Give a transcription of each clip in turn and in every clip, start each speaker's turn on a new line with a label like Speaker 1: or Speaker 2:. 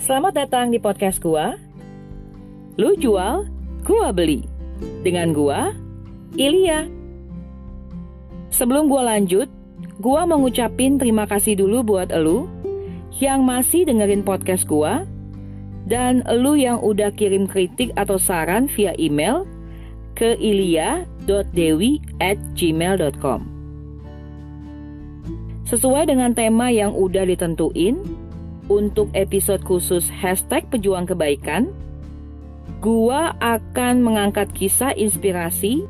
Speaker 1: Selamat datang di podcast gua. Lu jual, gua beli. Dengan gua, Ilya. Sebelum gua lanjut, gua mau ngucapin terima kasih dulu buat elu yang masih dengerin podcast gua dan elu yang udah kirim kritik atau saran via email ke ilya.dewi@gmail.com. Sesuai dengan tema yang udah ditentuin, untuk episode khusus hashtag pejuang kebaikan, gua akan mengangkat kisah inspirasi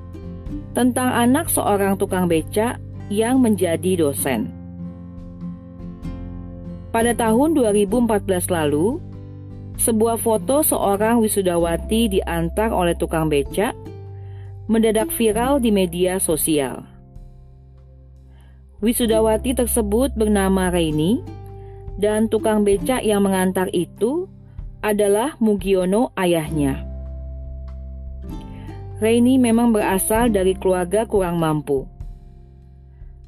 Speaker 1: tentang anak seorang tukang beca yang menjadi dosen. Pada tahun 2014 lalu, sebuah foto seorang wisudawati diantar oleh tukang beca mendadak viral di media sosial. Wisudawati tersebut bernama Reini dan tukang becak yang mengantar itu adalah Mugiono ayahnya. Reini memang berasal dari keluarga kurang mampu.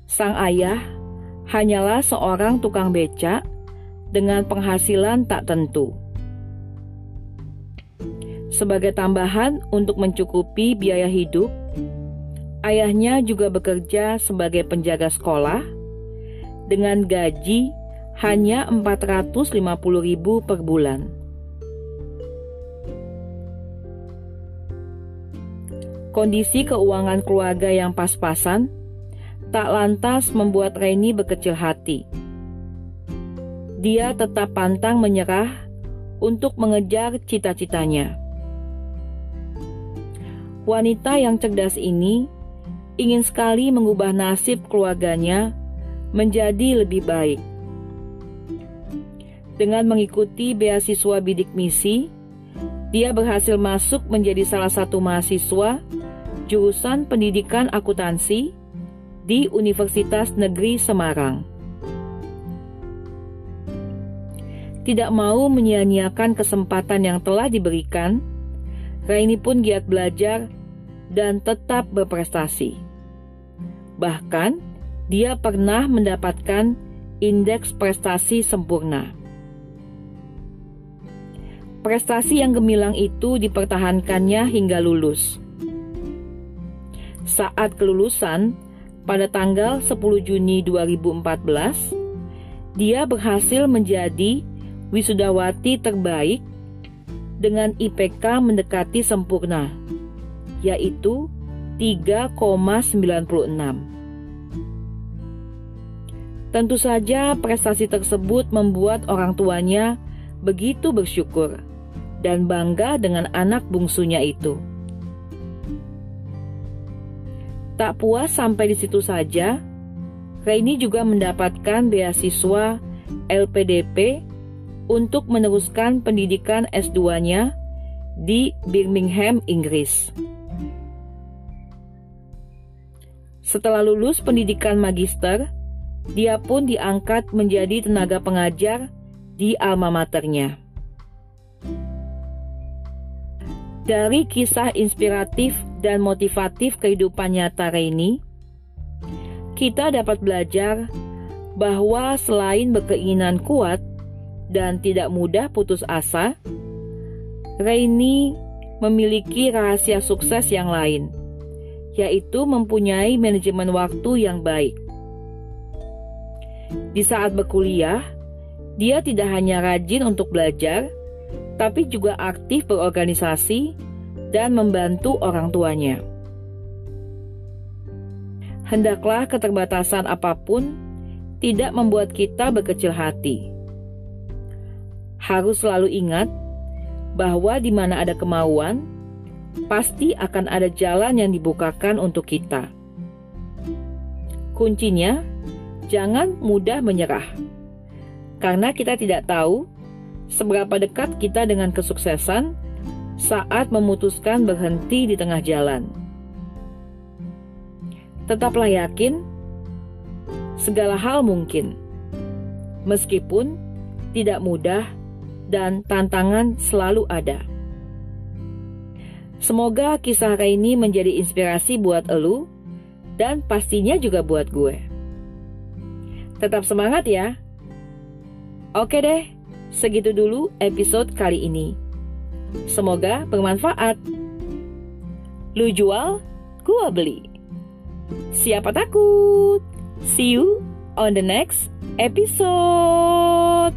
Speaker 1: Sang ayah hanyalah seorang tukang becak dengan penghasilan tak tentu. Sebagai tambahan untuk mencukupi biaya hidup, ayahnya juga bekerja sebagai penjaga sekolah dengan gaji hanya 450 ribu per bulan. Kondisi keuangan keluarga yang pas-pasan tak lantas membuat Reni berkecil hati. Dia tetap pantang menyerah untuk mengejar cita-citanya. Wanita yang cerdas ini ingin sekali mengubah nasib keluarganya menjadi lebih baik. Dengan mengikuti beasiswa bidik misi, dia berhasil masuk menjadi salah satu mahasiswa jurusan pendidikan akuntansi di Universitas Negeri Semarang. Tidak mau menyia-nyiakan kesempatan yang telah diberikan, Raini pun giat belajar dan tetap berprestasi. Bahkan, dia pernah mendapatkan indeks prestasi sempurna. Prestasi yang gemilang itu dipertahankannya hingga lulus. Saat kelulusan, pada tanggal 10 Juni 2014, dia berhasil menjadi wisudawati terbaik dengan IPK mendekati sempurna, yaitu 3,96. Tentu saja prestasi tersebut membuat orang tuanya begitu bersyukur dan bangga dengan anak bungsunya itu. Tak puas sampai di situ saja, Reini juga mendapatkan beasiswa LPDP untuk meneruskan pendidikan S2-nya di Birmingham, Inggris. Setelah lulus pendidikan magister, dia pun diangkat menjadi tenaga pengajar di alma maternya. Dari kisah inspiratif dan motivatif kehidupan nyata Reini, kita dapat belajar bahwa selain berkeinginan kuat dan tidak mudah putus asa, Reini memiliki rahasia sukses yang lain, yaitu mempunyai manajemen waktu yang baik. Di saat berkuliah, dia tidak hanya rajin untuk belajar, tapi juga aktif berorganisasi dan membantu orang tuanya. Hendaklah keterbatasan apa pun tidak membuat kita berkecil hati. Harus selalu ingat bahwa di mana ada kemauan, pasti akan ada jalan yang dibukakan untuk kita. Kuncinya, jangan mudah menyerah, karena kita tidak tahu seberapa dekat kita dengan kesuksesan saat memutuskan berhenti di tengah jalan. Tetaplah yakin, segala hal mungkin, meskipun tidak mudah dan tantangan selalu ada. Semoga kisah ini menjadi inspirasi buat elu dan pastinya juga buat gue. Tetap semangat ya. Oke deh, segitu dulu episode kali ini. Semoga bermanfaat. Lu jual, gua beli. Siapa takut? See you on the next episode.